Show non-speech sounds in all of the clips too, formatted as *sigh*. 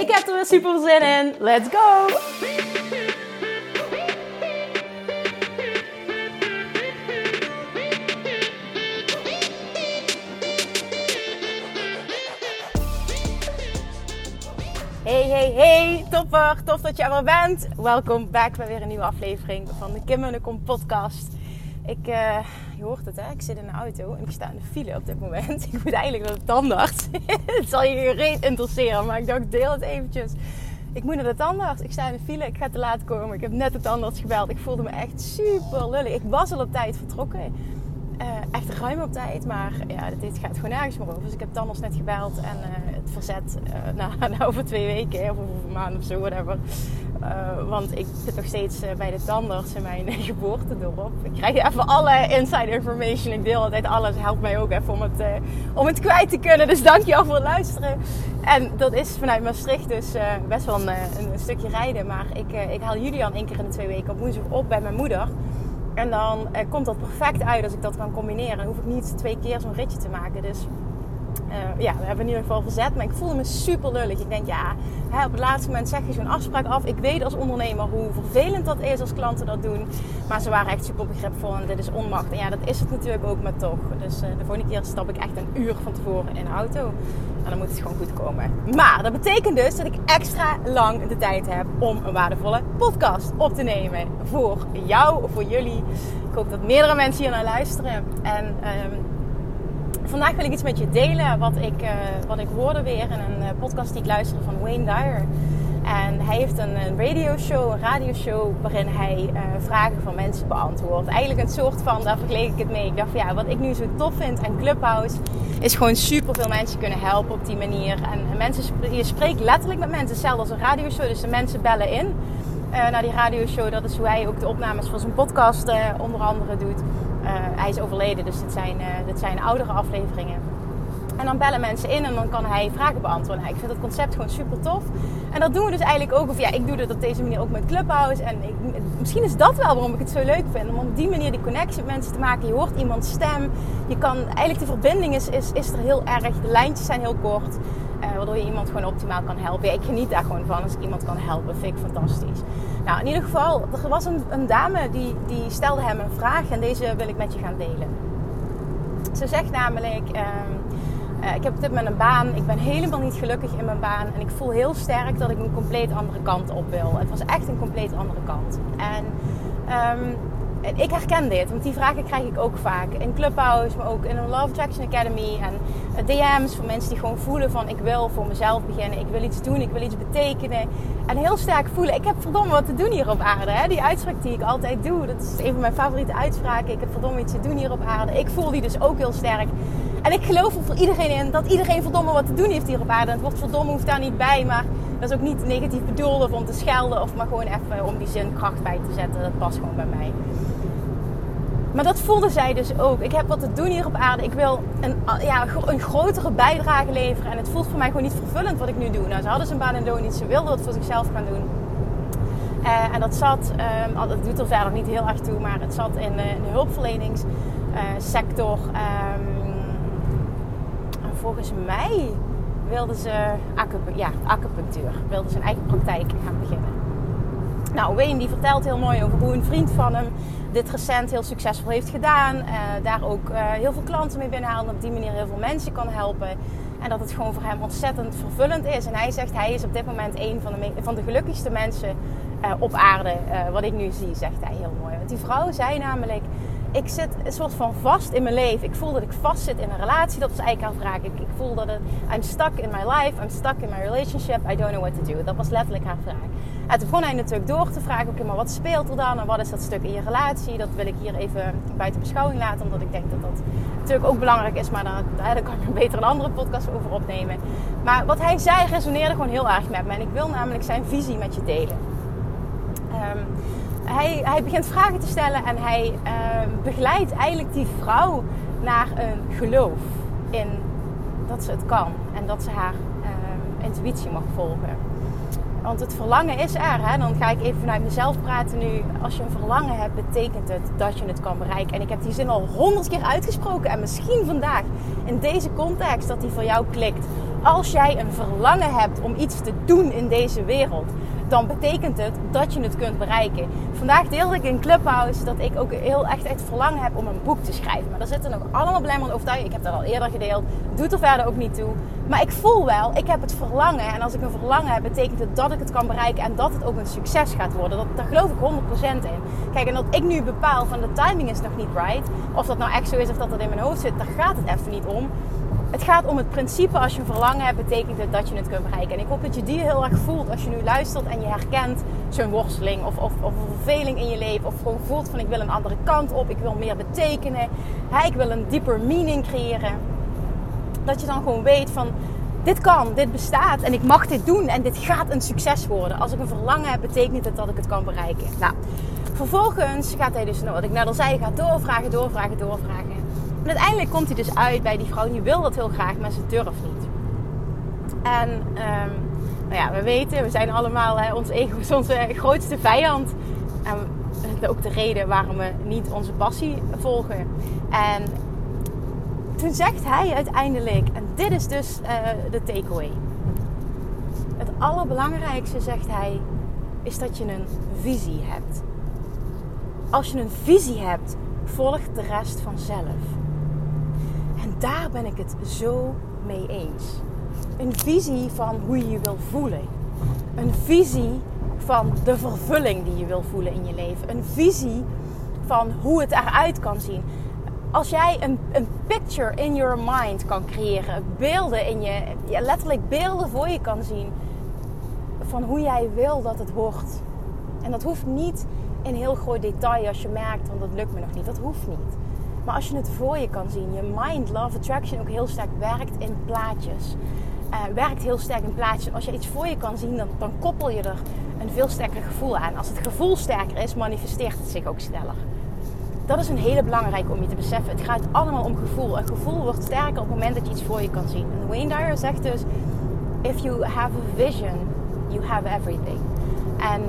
Ik heb er weer super zin in. Let's go! Hey, hey, hey, topper. Tof dat je er weer bent. Welkom back bij weer een nieuwe aflevering van de Kim en de Kom podcast. Ik, uh, je hoort het hè, ik zit in de auto en ik sta in de file op dit moment. *laughs* Ik moet eigenlijk naar de tandarts. *laughs* het zal je geen interesseren, maar ik dacht deel het eventjes. Ik moet naar de tandarts, ik sta in de file, ik ga te laat komen. Ik heb net de tandarts gebeld, ik voelde me echt super lullig. Ik was al op tijd vertrokken. Uh, echt ruim op tijd, maar ja, dit gaat gewoon nergens meer over. Dus ik heb tandarts net gebeld en uh, het verzet *laughs* na, na, over twee weken of over een maand of zo, whatever. Want ik zit nog steeds bij de tandarts in mijn *laughs* geboortedorp. Ik krijg even alle inside information. Ik deel altijd alles. Helpt mij ook even om het, om het kwijt te kunnen. Dus dankjewel voor het luisteren. En dat is vanuit Maastricht dus best wel een, een, stukje rijden. Maar ik, ik haal Julian één keer in de twee weken op woensdag op bij mijn moeder. En dan eh, komt dat perfect uit als ik dat kan combineren. Dan hoef ik niet twee keer zo'n ritje te maken. Dus uh, ja, we hebben in ieder geval verzet. Maar ik voelde me super lullig. Ik denk, ja, hè, op het laatste moment zeg je zo'n afspraak af. Ik weet als ondernemer hoe vervelend dat is als klanten dat doen. Maar ze waren echt super begripvol en dit is onmacht. En ja, dat is het natuurlijk ook, maar toch. Dus uh, de volgende keer stap ik echt een uur van tevoren in de auto. En dan moet het gewoon goed komen. Maar dat betekent dus dat ik extra lang de tijd heb om een waardevolle podcast op te nemen. Voor jou, voor jullie. Ik hoop dat meerdere mensen hier naar luisteren. En um, vandaag wil ik iets met je delen wat ik, uh, wat ik hoorde weer in een uh, podcast die ik luisterde van Wayne Dyer. En hij heeft een, een radioshow, een radioshow waarin hij uh, vragen van mensen beantwoordt. Eigenlijk een soort van, daar vergeleek ik het mee. Ik dacht van ja, wat ik nu zo tof vind aan Clubhouse is gewoon super veel mensen kunnen helpen op die manier. En, en mensen, je spreekt letterlijk met mensen, hetzelfde als een radioshow. Dus de mensen bellen in naar die radioshow. Dat is hoe hij ook de opnames van zijn podcast onder andere doet. Uh, hij is overleden, dus dit zijn, dit zijn oudere afleveringen. En dan bellen mensen in en dan kan hij vragen beantwoorden. Nou, ik vind het concept gewoon super tof. En dat doen we dus eigenlijk ook. Of ja, ik doe dat op deze manier ook met Clubhouse. En ik, misschien is dat wel waarom ik het zo leuk vind. Om op die manier die connectie met mensen te maken. Je hoort iemands stem. Je kan, eigenlijk de verbinding is, is, is er heel erg. De lijntjes zijn heel kort. Uh, waardoor je iemand gewoon optimaal kan helpen. Ik geniet daar gewoon van als ik iemand kan helpen. Vind ik fantastisch. Nou, in ieder geval, er was een, een dame die, die stelde hem een vraag. En deze wil ik met je gaan delen. Ze zegt namelijk... Uh, uh, ik heb op dit moment een baan. Ik ben helemaal niet gelukkig in mijn baan. En ik voel heel sterk dat ik een compleet andere kant op wil. Het was echt een compleet andere kant. En um, ik herken dit, want die vragen krijg ik ook vaak in Clubhouse, maar ook in een Love Attraction Academy en DM's van mensen die gewoon voelen van ik wil voor mezelf beginnen, ik wil iets doen, ik wil iets betekenen en heel sterk voelen ik heb verdomme wat te doen hier op aarde. Hè? Die uitspraak die ik altijd doe, dat is een van mijn favoriete uitspraken. Ik heb verdomme iets te doen hier op aarde. Ik voel die dus ook heel sterk. En ik geloof er voor iedereen in dat iedereen verdomme wat te doen heeft hier op aarde. En het woord verdomme hoeft daar niet bij, maar dat is ook niet negatief bedoeld of om te schelden of maar gewoon even om die zin kracht bij te zetten. Dat past gewoon bij mij. Maar dat voelde zij dus ook. Ik heb wat te doen hier op aarde. Ik wil een, ja, een grotere bijdrage leveren. En het voelt voor mij gewoon niet vervullend wat ik nu doe. Nou, ze hadden zijn baan en loon niet. Ze wilden dat voor zichzelf gaan doen. Uh, en dat zat, um, dat doet er verder niet heel erg toe, maar het zat in, uh, de hulpverleningssector. Um, en volgens mij wilden ze ja, acupunctuur. Wilden ze een eigen praktijk gaan beginnen. Nou, Wayne die vertelt heel mooi over hoe een vriend van hem dit recent heel succesvol heeft gedaan. Uh, daar ook uh, heel veel klanten mee binnenhalen. En op die manier heel veel mensen kan helpen. En dat het gewoon voor hem ontzettend vervullend is. En hij zegt hij is op dit moment een van de, van de gelukkigste mensen op aarde, wat ik nu zie, zegt hij heel mooi. Want die vrouw zei namelijk, ik zit een soort van vast in mijn leven. Ik voel dat ik vast zit in een relatie. Dat was eigenlijk haar vraag. Ik, ik voel dat het, I'm stuck in my life. I'm stuck in my relationship. I don't know what to do. Dat was letterlijk haar vraag. En toen begon hij natuurlijk door te vragen. Oké, maar wat speelt er dan? En wat is dat stuk in je relatie? Dat wil ik hier even buiten beschouwing laten. Omdat ik denk dat dat natuurlijk ook belangrijk is. Maar daar, daar kan ik beter een andere podcast over opnemen. Maar wat hij zei resoneerde gewoon heel erg met me. En ik wil namelijk zijn visie met je delen. Um, hij, hij begint vragen te stellen en hij uh, begeleidt eigenlijk die vrouw naar een geloof in dat ze het kan en dat ze haar uh, intuïtie mag volgen. Want het verlangen is er. Hè? Dan ga ik even vanuit mezelf praten nu. Als je een verlangen hebt, betekent het dat je het kan bereiken. En ik heb die zin al honderd keer uitgesproken. En misschien vandaag in deze context dat die voor jou klikt. Als jij een verlangen hebt om iets te doen in deze wereld, dan betekent het dat je het kunt bereiken. Vandaag deelde ik in Clubhouse dat ik ook heel echt het verlangen heb om een boek te schrijven. Maar er zitten nog allemaal belemmerende overtuigingen. Ik heb dat al eerder gedeeld. Doet er verder ook niet toe. Maar ik voel wel, ik heb het verlangen. En als ik een verlangen heb, betekent het dat ik het kan bereiken. En dat het ook een succes gaat worden. Dat, daar geloof ik 100% in. Kijk, en dat ik nu bepaal van de timing is nog niet right. Of dat nou echt zo is of dat dat in mijn hoofd zit, daar gaat het even niet om. Het gaat om het principe, als je een verlangen hebt, betekent het dat je het kunt bereiken. En ik hoop dat je die heel erg voelt als je nu luistert en je herkent zo'n worsteling of, of, of, een verveling in je leven. Of gewoon voelt van ik wil een andere kant op, ik wil meer betekenen. Ik wil een dieper meaning creëren. Dat je dan gewoon weet van dit kan, dit bestaat en ik mag dit doen en dit gaat een succes worden. Als ik een verlangen heb, betekent het dat ik het kan bereiken. Nou, vervolgens gaat hij dus, nou, wat ik net al zei, gaat doorvragen, doorvragen, doorvragen. En uiteindelijk komt hij dus uit bij die vrouw die wil dat heel graag, maar ze durft niet. En um, nou ja, we weten, we zijn allemaal, hè, ons ego is onze grootste vijand. En ook de reden waarom we niet onze passie volgen. En toen zegt hij uiteindelijk, en dit is dus uh, de takeaway. Het allerbelangrijkste, zegt hij, is dat je een visie hebt. Als je een visie hebt, volgt de rest vanzelf daar ben ik het zo mee eens. Een visie van hoe je je wil voelen. Een visie van de vervulling die je wil voelen in je leven. Een visie van hoe het eruit kan zien. Als jij een, een picture in your mind kan creëren, beelden in je, letterlijk beelden voor je kan zien van hoe jij wil dat het wordt. En dat hoeft niet in heel groot detail als je merkt, want dat lukt me nog niet. Dat hoeft niet. Maar als je het voor je kan zien, je mind, love, attraction ook heel sterk werkt in plaatjes. Uh, werkt heel sterk in plaatjes. Als je iets voor je kan zien, dan, dan koppel je er een veel sterker gevoel aan. Als het gevoel sterker is, manifesteert het zich ook sneller. Dat is een hele belangrijke om je te beseffen. Het gaat allemaal om gevoel. Een gevoel wordt sterker op het moment dat je iets voor je kan zien. En Wayne Dyer zegt dus: If you have a vision, you have everything. En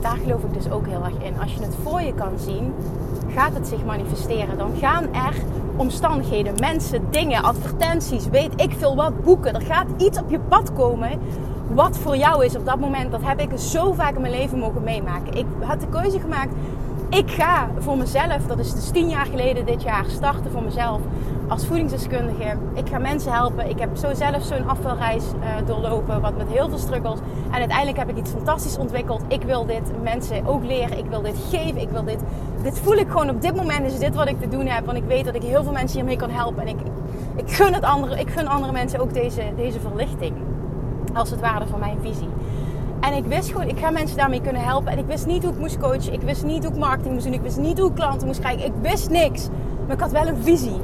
daar geloof ik dus ook heel erg in. Als je het voor je kan zien, gaat het zich manifesteren. Dan gaan er omstandigheden, mensen, dingen, advertenties, weet ik veel wat, boeken. Er gaat iets op je pad komen wat voor jou is op dat moment. Dat heb ik zo vaak in mijn leven mogen meemaken. Ik had de keuze gemaakt. Ik ga voor mezelf, dat is dus tien jaar geleden dit jaar, starten voor mezelf als voedingsdeskundige. Ik ga mensen helpen. Ik heb zo zelf zo'n afvalreis uh, doorlopen, wat met heel veel struggles. En uiteindelijk heb ik iets fantastisch ontwikkeld. Ik wil dit mensen ook leren. Ik wil dit geven. Ik wil dit. Dit voel ik gewoon op dit moment is dit wat ik te doen heb. Want ik weet dat ik heel veel mensen hiermee kan helpen. En ik, ik, gun, het andere, ik gun andere mensen ook deze, deze verlichting. Als het ware van mijn visie. En ik wist gewoon, ik ga mensen daarmee kunnen helpen. En ik wist niet hoe ik moest coachen. Ik wist niet hoe ik marketing moest doen. Ik wist niet hoe ik klanten moest krijgen. Ik wist niks. Maar ik had wel een visie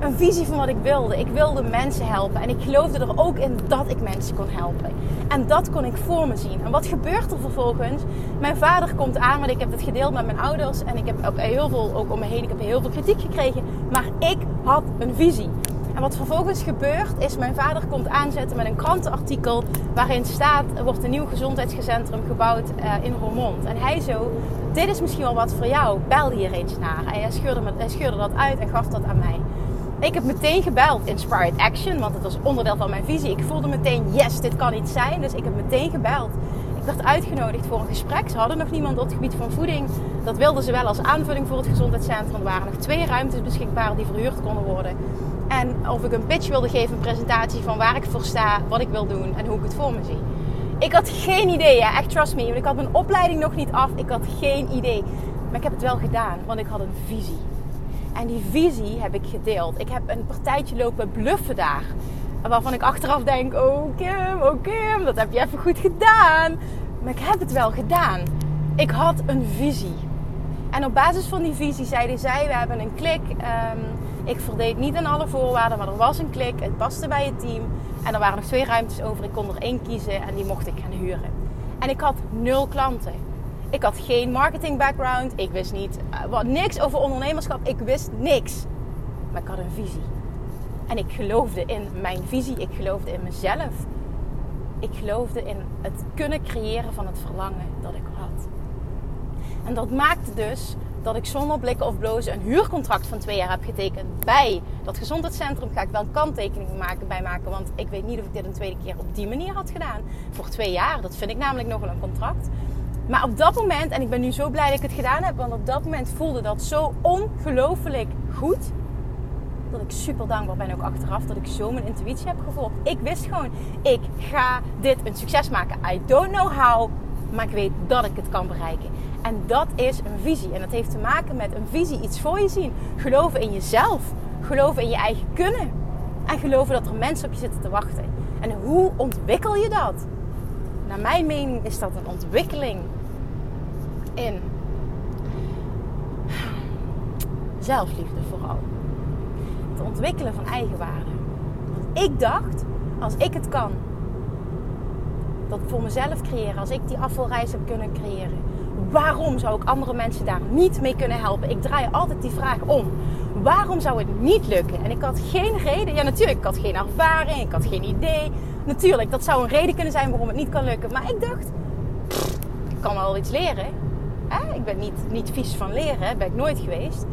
een visie van wat ik wilde. Ik wilde mensen helpen. En ik geloofde er ook in dat ik mensen kon helpen. En dat kon ik voor me zien. En wat gebeurt er vervolgens? Mijn vader komt aan, want ik heb het gedeeld met mijn ouders. En ik heb ook heel veel ook om me heen. Ik heb heel veel kritiek gekregen. Maar ik had een visie. En wat vervolgens gebeurt is, mijn vader komt aanzetten met een krantenartikel waarin staat, er wordt een nieuw gezondheidscentrum gebouwd uh, in Roermond. En hij zo, dit is misschien wel wat voor jou, bel hier eens naar. En hij scheurde, scheurde dat uit en gaf dat aan mij. Ik heb meteen gebeld, Inspired Action, want het was onderdeel van mijn visie. Ik voelde meteen, yes, dit kan iets zijn. Dus ik heb meteen gebeld. Ik werd uitgenodigd voor een gesprek. Ze hadden nog niemand op het gebied van voeding. Dat wilden ze wel als aanvulling voor het gezondheidscentrum. Er waren nog twee ruimtes beschikbaar die verhuurd konden worden. En of ik een pitch wilde geven, een presentatie van waar ik voor sta, wat ik wil doen en hoe ik het voor me zie. Ik had geen idee, ja, echt trust me. Want ik had mijn opleiding nog niet af. Ik had geen idee. Maar ik heb het wel gedaan, want ik had een visie. En die visie heb ik gedeeld. Ik heb een partijtje lopen bluffen daar. Waarvan ik achteraf denk, oh Kim, oh Kim, dat heb je even goed gedaan. Maar ik heb het wel gedaan. Ik had een visie. En op basis van die visie zeiden zij, we hebben een klik. Um, ik voldeed niet aan alle voorwaarden, maar er was een klik. Het paste bij het team. En er waren nog twee ruimtes over. Ik kon er één kiezen en die mocht ik gaan huren. En ik had nul klanten. Ik had geen marketing background. Ik wist niet uh, wat, niks over ondernemerschap. Ik wist niks. Maar ik had een visie. En ik geloofde in mijn visie. Ik geloofde in mezelf. Ik geloofde in het kunnen creëren van het verlangen dat ik had. En dat maakte dus dat ik zonder blikken of blozen een huurcontract van twee jaar heb getekend bij dat gezondheidscentrum. Ga ik wel een kanttekening maken, bij maken, want ik weet niet of ik dit een tweede keer op die manier had gedaan. Voor twee jaar, dat vind ik namelijk nog wel een contract. Maar op dat moment, en ik ben nu zo blij dat ik het gedaan heb, want op dat moment voelde dat zo ongelooflijk goed. Dat ik super dankbaar ben ook achteraf dat ik zo mijn intuïtie heb gevolgd. Ik wist gewoon, ik ga dit een succes maken. I don't know how, maar ik weet dat ik het kan bereiken. En dat is een visie. En dat heeft te maken met een visie, iets voor je zien. Geloven in jezelf. Geloven in je eigen kunnen. En geloven dat er mensen op je zitten te wachten. En hoe ontwikkel je dat? Naar mijn mening is dat een ontwikkeling in zelfliefde vooral. Het ontwikkelen van eigenwaarde. Want ik dacht, als ik het kan, dat voor mezelf creëren, als ik die afvalreis heb kunnen creëren, waarom zou ik andere mensen daar niet mee kunnen helpen? Ik draai altijd die vraag om. Waarom zou het niet lukken? En ik had geen reden. Ja, natuurlijk, ik had geen ervaring, ik had geen idee. Natuurlijk, dat zou een reden kunnen zijn waarom het niet kan lukken. Maar ik dacht, ik kan wel iets leren. Ik ben niet, niet vies van leren, ben ik nooit geweest.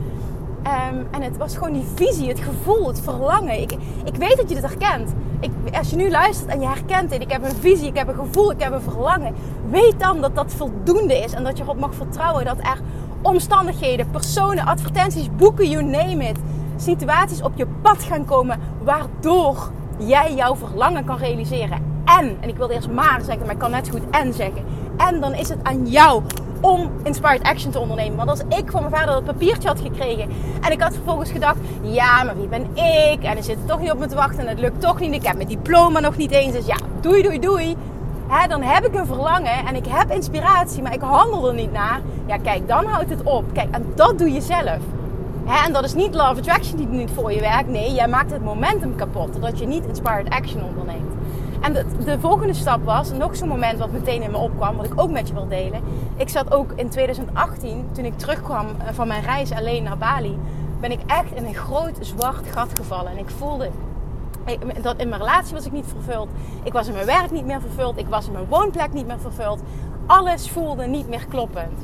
Ehm, en het was gewoon die visie, het gevoel, het verlangen. Ik, ik weet dat je dit herkent. Ik, als je nu luistert en je herkent het, ik heb een visie, ik heb een gevoel, ik heb een verlangen. Weet dan dat dat voldoende is en dat je erop mag vertrouwen dat er omstandigheden, personen, advertenties, boeken, you name it, situaties op je pad gaan komen waardoor jij jouw verlangen kan realiseren. En, en ik wilde eerst maar zeggen, maar ik kan net goed en zeggen. En dan is het aan jou om inspired action te ondernemen. Want als ik van mijn vader dat papiertje had gekregen en ik had vervolgens gedacht, ja, maar wie ben ik? En er zit toch niet op me te wachten en het lukt toch niet. Ik heb mijn diploma nog niet eens. Dus ja, doei, doei, doei. Dan heb ik een verlangen en ik heb inspiratie, maar ik handel er niet naar. Ja, kijk, dan houdt het op. Kijk, en dat doe je zelf. En dat is niet love attraction die niet voor je werkt. Nee, jij maakt het momentum kapot. Doordat je niet inspired action onderneemt. En de, de, volgende stap was, nog zo'n moment wat meteen in me opkwam, wat ik ook met je wil delen. Ik zat ook in 2018, toen ik terugkwam eh, van mijn reis alleen naar Bali, ben ik echt in een groot zwart gat gevallen. En ik voelde dat in mijn relatie was ik niet vervuld. Ik was in mijn werk niet meer vervuld. Ik was in mijn woonplek niet meer vervuld. Alles voelde niet meer kloppend.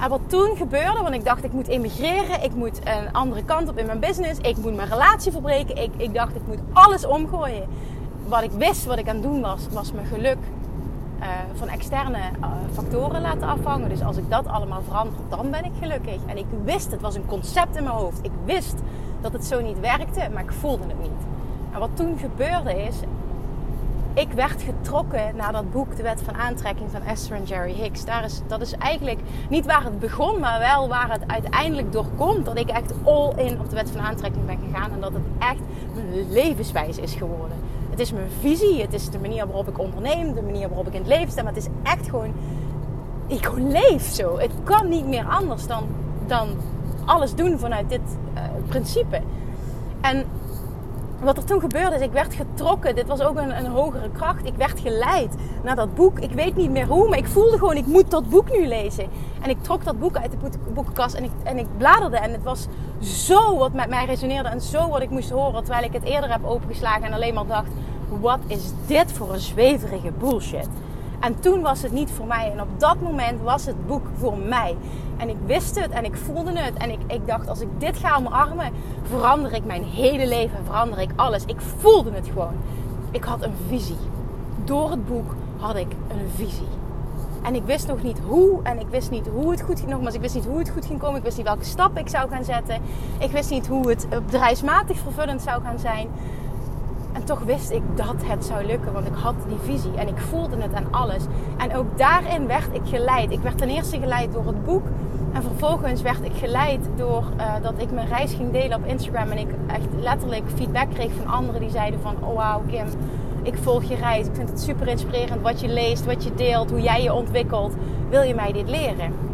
En wat toen gebeurde, want ik dacht ik moet emigreren, ik moet een andere kant op in mijn business, ik moet mijn relatie verbreken, ik, ik dacht ik moet alles omgooien wat ik wist wat ik aan het doen was, was mijn geluk uh, van externe uh, factoren laten afhangen. Dus als ik dat allemaal verander, dan ben ik gelukkig. En ik wist, het was een concept in mijn hoofd. Ik wist dat het zo niet werkte, maar ik voelde het niet. En wat toen gebeurde is, ik werd getrokken naar dat boek De Wet van Aantrekking van Esther en Jerry Hicks. Daar is, dat is eigenlijk niet waar het begon, maar wel waar het uiteindelijk door komt. Dat ik echt all in op de Wet van Aantrekking ben gegaan en dat het echt mijn levenswijze is geworden het is mijn visie. Het is de manier waarop ik onderneem. De manier waarop ik in het leven sta. Maar het is echt gewoon... Ik gewoon leef zo. Het kan niet meer anders dan, dan alles doen vanuit dit uh, principe. En wat er toen gebeurde is, ik werd getrokken. Dit was ook een, een, hogere kracht. Ik werd geleid naar dat boek. Ik weet niet meer hoe, maar ik voelde gewoon, ik moet dat boek nu lezen. En ik trok dat boek uit de boekenkast en ik, en ik bladerde. En het was zo wat met mij resoneerde en zo wat ik moest horen. Terwijl ik het eerder heb opengeslagen en alleen maar dacht, wat is dit voor een zweverige bullshit? En toen was het niet voor mij. En op dat moment was het boek voor mij. En ik wist het en ik voelde het. En ik, ik dacht, als ik dit ga omarmen, verander ik mijn hele leven. Verander ik alles. Ik voelde het gewoon. Ik had een visie. Door het boek had ik een visie. En ik wist nog niet hoe. En ik wist niet hoe het goed ging. Nogmaals, ik wist niet hoe het goed ging komen. Ik wist niet welke stappen ik zou gaan zetten. Ik wist niet hoe het bedrijfsmatig vervullend zou gaan zijn. En toch wist ik dat het zou lukken, want ik had die visie en ik voelde het aan alles. En ook daarin werd ik geleid. Ik werd ten eerste geleid door het boek. En vervolgens werd ik geleid door uh, dat ik mijn reis ging delen op Instagram. En ik echt letterlijk feedback kreeg van anderen die zeiden van... Oh wauw Kim, ik volg je reis. Ik vind het super inspirerend wat je leest, wat je deelt, hoe jij je ontwikkelt. Wil je mij dit leren?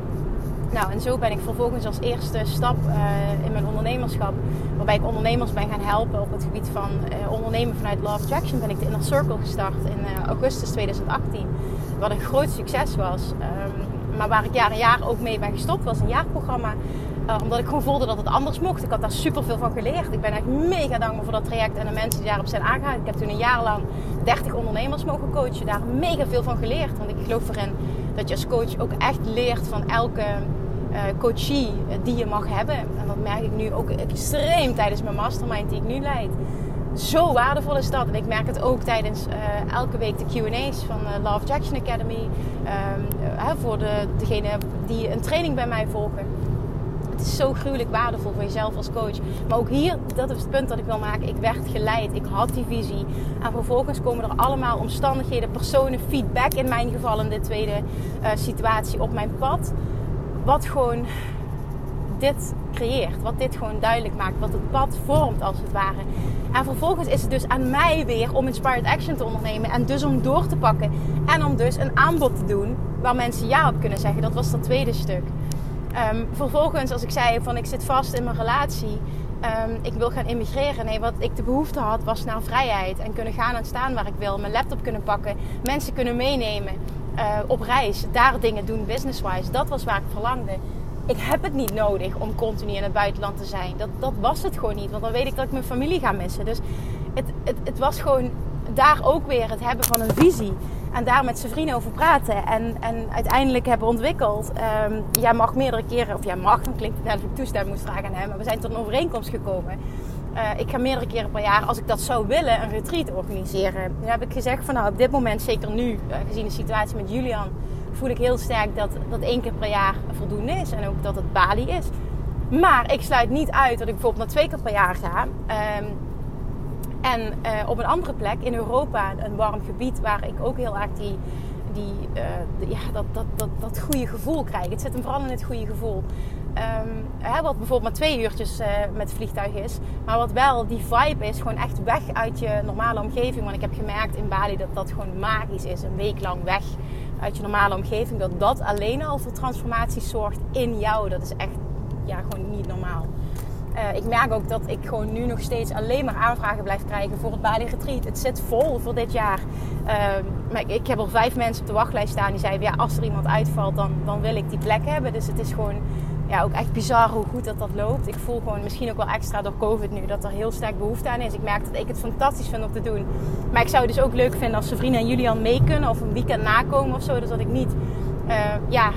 Nou, en zo ben ik vervolgens als eerste stap uh, in mijn ondernemerschap, waarbij ik ondernemers ben gaan helpen op het gebied van uh, ondernemen vanuit Love Attraction, ben ik de Inner Circle gestart in uh, augustus 2018. Wat een groot succes was. Um, maar waar ik jaar en jaar ook mee ben gestopt, was een jaarprogramma. omdat ik gewoon voelde dat het anders mocht. Ik had daar super veel van geleerd. Ik ben echt mega dankbaar voor dat traject en de mensen die daarop zijn aangehaald. Ik heb toen een jaar lang 30 ondernemers mogen coachen. Daar mega veel van geleerd. Want ik geloof erin dat je als coach ook echt leert van elke uh, coachie die je mag hebben. En dat merk ik nu ook extreem tijdens mijn mastermind die ik nu leid. Zo waardevol is dat. En ik merk het ook tijdens uh, elke week de QA's van de Love Jackson Academy. Um, voor de, degene die een training bij mij volgen. Het is zo gruwelijk waardevol voor jezelf als coach. Maar ook hier, dat is het punt dat ik wil maken. Ik werd geleid. Ik had die visie. En vervolgens komen er allemaal omstandigheden, personen, feedback in mijn geval in de tweede uh, situatie op mijn pad wat gewoon dit creëert. Wat dit gewoon duidelijk maakt. Wat het pad vormt als het ware. En vervolgens is het dus aan mij weer om inspired action te ondernemen. En dus om door te pakken. En om dus een aanbod te doen waar mensen ja op kunnen zeggen. Dat was dat tweede stuk. Um, vervolgens, als ik zei van ik zit vast in mijn relatie. Um, ik wil gaan immigreren. Nee, wat ik de behoefte had was naar vrijheid. En kunnen gaan en staan waar ik wil. Mijn laptop kunnen pakken. Mensen kunnen meenemen. Uh, op reis, daar dingen doen business-wise. Dat was waar ik verlangde. Ik heb het niet nodig om continu in het buitenland te zijn. Dat, dat was het gewoon niet. Want dan weet ik dat ik mijn familie ga missen. Dus het, het, het was gewoon daar ook weer het hebben van een visie. En daar met zijn vrienden over praten. En, en uiteindelijk hebben ontwikkeld. Um, jij mag meerdere keren, of jij mag, dan klinkt het net ik toestemming moest vragen aan hem. Maar we zijn tot een overeenkomst gekomen. Uh, ik ga meerdere keren per jaar, als ik dat zou willen, een retreat organiseren. Nu heb ik gezegd van nou, op dit moment, zeker nu, uh, gezien de situatie met Julian, voel ik heel sterk dat dat één keer per jaar voldoende is. En ook dat het Bali is. Maar ik sluit niet uit dat ik bijvoorbeeld naar twee keer per jaar ga. Um, en uh, op een andere plek in Europa, een warm gebied waar ik ook heel erg die, die, uh, ja, dat, dat, dat, dat goede gevoel krijg. Het zit hem vooral in het goede gevoel. Um, hè, wat bijvoorbeeld maar twee uurtjes uh, met vliegtuig is. Maar wat wel die vibe is, gewoon echt weg uit je normale omgeving. Want ik heb gemerkt in Bali dat dat gewoon magisch is. Een week lang weg uit je normale omgeving. Dat dat alleen al voor transformatie zorgt in jou. Dat is echt ja, gewoon niet normaal. Uh, ik merk ook dat ik gewoon nu nog steeds alleen maar aanvragen blijf krijgen voor het Bali Retreat. Het zit vol voor dit jaar. Uh, maar ik, heb al vijf mensen op de wachtlijst staan die zeiden... ja, als er iemand uitvalt, dan, dan wil ik die plek hebben. Dus het is gewoon ja, ook echt bizar hoe goed dat dat loopt. Ik voel gewoon misschien ook wel extra door COVID nu dat er heel sterk behoefte aan is. Ik merk dat ik het fantastisch vind om te doen. Maar ik zou het dus ook leuk vinden als vrienden en Julian mee kunnen of een weekend nakomen of zo. Dus dat ik niet. Uh, ja,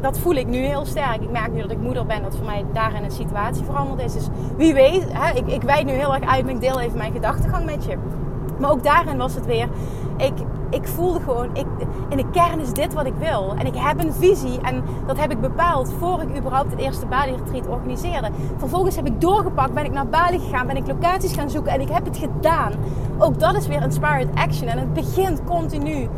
dat voel ik nu heel sterk. Ik merk nu dat ik moeder ben, dat voor mij daarin een situatie veranderd is. Dus wie weet, hè, ik, ik wijd nu heel erg uit, maar ik deel even mijn gedachtegang met je. Maar ook daarin was het weer. Ik, ik voelde gewoon, ik, in de kern is dit wat ik wil. En ik heb een visie en dat heb ik bepaald voor ik überhaupt het eerste Bali Retreat organiseerde. Vervolgens heb ik doorgepakt, ben ik naar Bali gegaan, ben ik locaties gaan zoeken en ik heb het gedaan. Ook dat is weer Inspired Action en het begint continu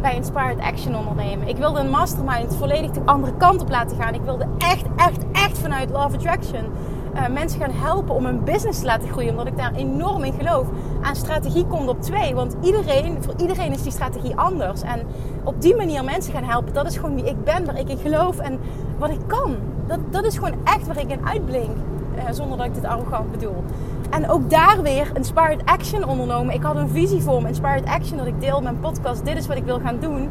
bij Inspired Action ondernemen. Ik wilde een mastermind volledig de andere kant op laten gaan. Ik wilde echt, echt, echt vanuit Love Attraction uh, mensen gaan helpen om hun business te laten groeien. Omdat ik daar enorm in geloof. Aan strategie komt op twee. Want iedereen, voor iedereen is die strategie anders. En op die manier mensen gaan helpen, dat is gewoon wie ik ben, waar ik in geloof en wat ik kan. Dat, dat is gewoon echt waar ik in uitblink. Uh, zonder dat ik dit arrogant bedoel. En ook daar weer Inspired Action ondernomen. Ik had een visie voor me, Inspired Action, dat ik deel mijn podcast. Dit is wat ik wil gaan doen.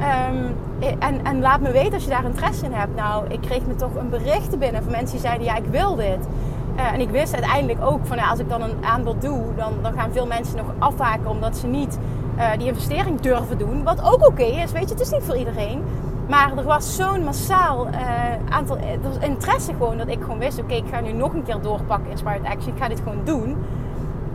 Um, en, en, laat me weten als je daar interesse in hebt. Nou, ik kreeg me toch een bericht binnen van mensen die zeiden: Ja, ik wil dit. Uh, en ik wist uiteindelijk ook van ja, als ik dan een aanbod doe, dan, dan gaan veel mensen nog afhaken omdat ze niet die investering durven doen. Wat ook oké is, weet je, het is niet voor iedereen. Maar er was zo'n massaal uh, aantal er was interesse gewoon dat ik gewoon wist: oké, ik ga nu nog een keer doorpakken Inspired Action. Ik ga dit gewoon doen.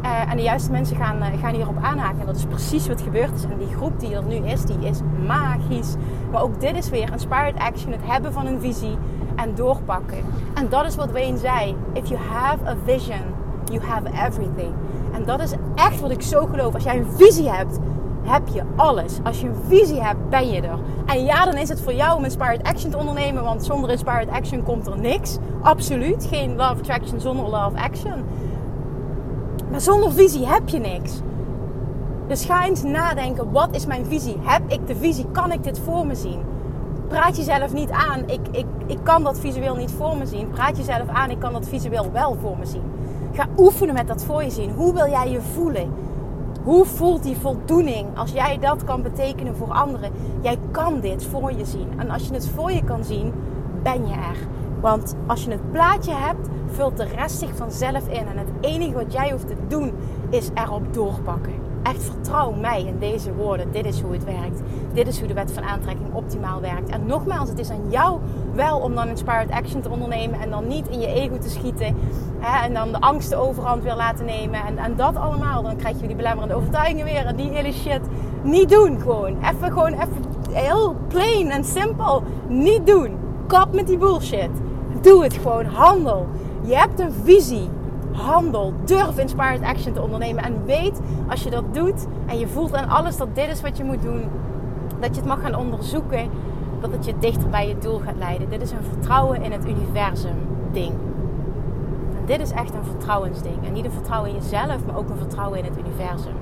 Uh, en de juiste mensen gaan, gaan hierop aanhaken. En dat is precies wat gebeurd is. En die groep die er nu is, die is magisch. Maar ook dit is weer inspired action. Het hebben van een visie en doorpakken. En dat is wat Wayne zei. If you have a vision, you have everything. En dat is echt wat ik zo geloof. Als jij een visie hebt, heb je alles. Als je een visie hebt, ben je er. En ja, dan is het voor jou om Inspired Action te ondernemen. Want zonder Inspired Action komt er niks. Absoluut. Geen Love Attraction zonder Love Action. Maar zonder visie heb je niks. Dus ga eens nadenken, wat is mijn visie? Heb ik de visie? Kan ik dit voor me zien? Praat jezelf niet aan, ik, ik, ik kan dat visueel niet voor me zien. Praat jezelf aan, ik kan dat visueel wel voor me zien. Ga oefenen met dat voor je zien. Hoe wil jij je voelen? Hoe voelt die voldoening als jij dat kan betekenen voor anderen? Jij kan dit voor je zien. En als je het voor je kan zien, ben je er. Want als je het plaatje hebt, vult de rest zich vanzelf in. En het enige wat jij hoeft te doen, is erop doorpakken. Echt vertrouw mij in deze woorden. Dit is hoe het werkt. Dit is hoe de wet van aantrekking optimaal werkt. En nogmaals, het is aan jou wel om dan inspired action te ondernemen. En dan niet in je ego te schieten. Hè, en dan de angst de overhand weer laten nemen. En, en dat allemaal. Dan krijg je die belemmerende overtuigingen weer. En die hele shit. Niet doen gewoon. Even gewoon even heel plain en simpel. Niet doen. Kap met die bullshit. Doe het gewoon. Handel. Je hebt een visie handel. Durf inspired action te ondernemen. En weet als je dat doet en je voelt aan alles dat dit is wat je moet doen, dat je het mag gaan onderzoeken, dat het je dichter bij je doel gaat leiden. Dit is een vertrouwen in het universum ding. En dit is echt een vertrouwensding. En niet een vertrouwen in jezelf, maar ook een vertrouwen in het universum.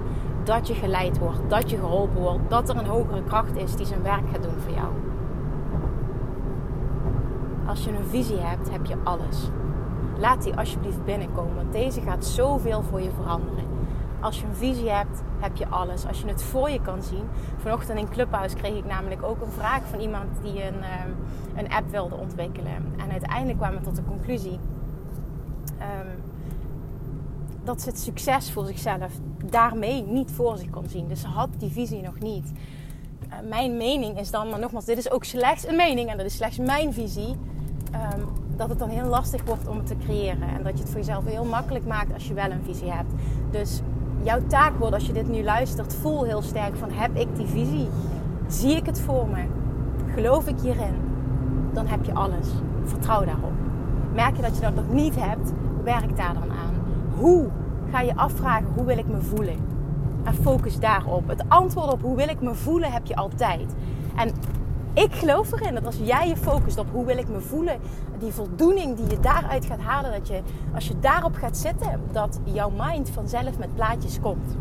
Dat je geleid wordt, dat je geholpen wordt, dat er een hogere kracht is die zijn werk gaat doen voor jou. Als je een visie hebt, heb je alles. Laat die alsjeblieft binnenkomen, want deze gaat zoveel voor je veranderen. Als je een visie hebt, heb je alles. Als je het voor je kan zien. Vanochtend in Clubhouse kreeg ik namelijk ook een vraag van iemand die een, ehm, een app wilde ontwikkelen. En uiteindelijk kwamen we tot de conclusie um, dat ze het succes voor zichzelf daarmee niet voor zich kon zien. Dus ze had die visie nog niet. Uh, mijn mening is dan, maar nogmaals, dit is ook slechts een mening en dat is slechts mijn visie. Um, dat het dan heel lastig wordt om het te creëren. En dat je het voor jezelf heel makkelijk maakt als je wel een visie hebt. Dus jouw taak wordt als je dit nu luistert, voel heel sterk van heb ik die visie? Zie ik het voor me? Geloof ik hierin? Dan heb je alles. Vertrouw daarop. Merk je dat je dat nog niet hebt? Werk daar dan aan. Hoe ga je afvragen hoe wil ik me voelen? En focus daarop. Het antwoord op hoe wil ik me voelen heb je altijd. En ik geloof erin dat als jij je focust op hoe wil ik me voelen, die voldoening die je daaruit gaat halen, dat je als je daarop gaat zitten, dat jouw mind vanzelf met plaatjes komt.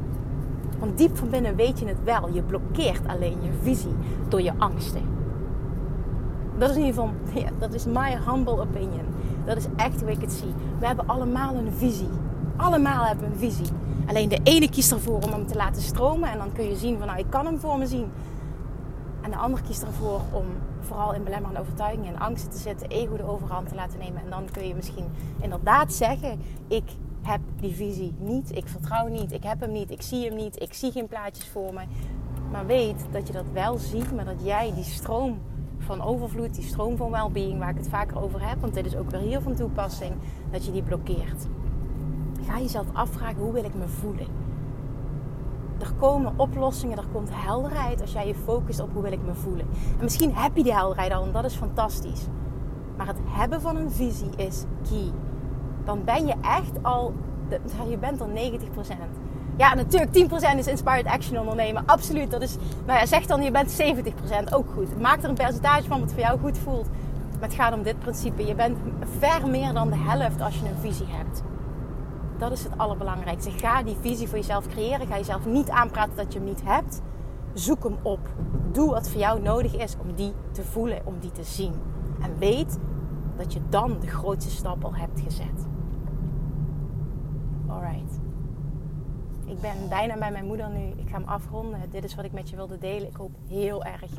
Want diep van binnen weet je het wel. Je blokkeert alleen je visie door je angsten. Dat is in ieder geval, dat is my humble opinion. Dat is echt hoe ik het zie. We hebben allemaal een visie. Allemaal hebben een visie. Alleen de ene kiest ervoor om hem te laten stromen. En dan kun je zien van nou, ik kan hem voor me zien. En de ander kiest ervoor om vooral in belemmerende overtuigingen en angsten te zitten, ego de overhand te laten nemen. En dan kun je misschien inderdaad zeggen: Ik heb die visie niet, ik vertrouw niet, ik heb hem niet, ik zie hem niet, ik zie geen plaatjes voor me. Maar weet dat je dat wel ziet, maar dat jij die stroom van overvloed, die stroom van well-being, waar ik het vaker over heb, want dit is ook weer hier van toepassing, dat je die blokkeert. Ga jezelf afvragen: hoe wil ik me voelen? Er komen oplossingen, er komt helderheid als jij je focust op hoe wil ik me voelen. En misschien heb je die helderheid al en dat is fantastisch. Maar het hebben van een visie is key. Dan ben je echt al, *laughs* je bent al 90%. Ja, natuurlijk, 10% is inspired action ondernemen. Absoluut. Dat is, nou zeg dan je bent 70%. Ook goed. Maak er een percentage van wat voor jou goed voelt. Maar het gaat om dit principe. Je bent ver meer dan de helft als je een visie hebt. Dat is het allerbelangrijkste. Ga die visie voor jezelf creëren. Ga jezelf niet aanpraten dat je hem niet hebt. Zoek hem op. Doe wat voor jou nodig is om die te voelen, om die te zien. En weet dat je dan de grootste stap al hebt gezet. Alright. Ik ben bijna bij mijn moeder nu. Ik ga hem afronden. Dit is wat ik met je wilde delen. Ik hoop heel erg,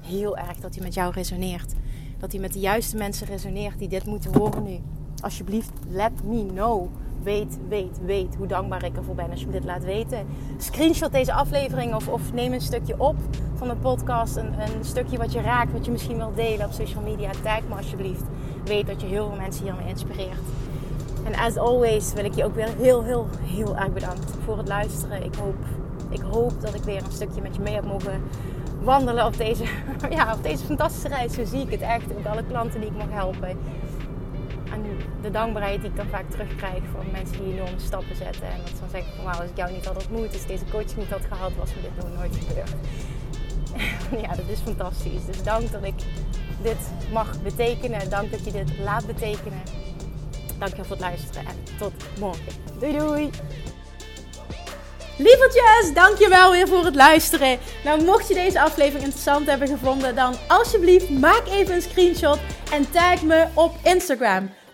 heel erg dat hij met jou resoneert. Dat hij met de juiste mensen resoneert die dit moeten horen nu. Alsjeblieft, let me know weet, weet, weet hoe dankbaar ik ervoor ben als je me dit laat weten. Screenshot deze aflevering of, of neem een stukje op van de podcast. Een, een stukje wat je raakt, wat je misschien wilt delen op social media. Tag me alsjeblieft. Weet dat je heel veel mensen hiermee inspireert. En as always wil ik je ook weer heel, heel, heel erg bedanken voor het luisteren. Ik hoop, ik hoop dat ik weer een stukje met je mee heb mogen wandelen op deze, *laughs* ja, op deze fantastische reis. Zo zie ik het echt. Ook alle klanten die ik mag helpen. De dankbaarheid die ik dan vaak terugkrijg van mensen die enorme stappen zetten. En dat ze dan zeggen van wauw, als ik jou niet had ontmoet, als deze coach niet had gehad, was me dit nog nooit gebeurd. *laughs* ja, dat is fantastisch. Dus dank dat ik dit mag betekenen. Dank dat je dit laat betekenen. Dank je voor het luisteren en tot morgen. Doei doei! Lievertjes, dankjewel weer voor het luisteren. Nou, mocht je deze aflevering interessant hebben gevonden, dan alsjeblieft maak even een screenshot en tag me op Instagram.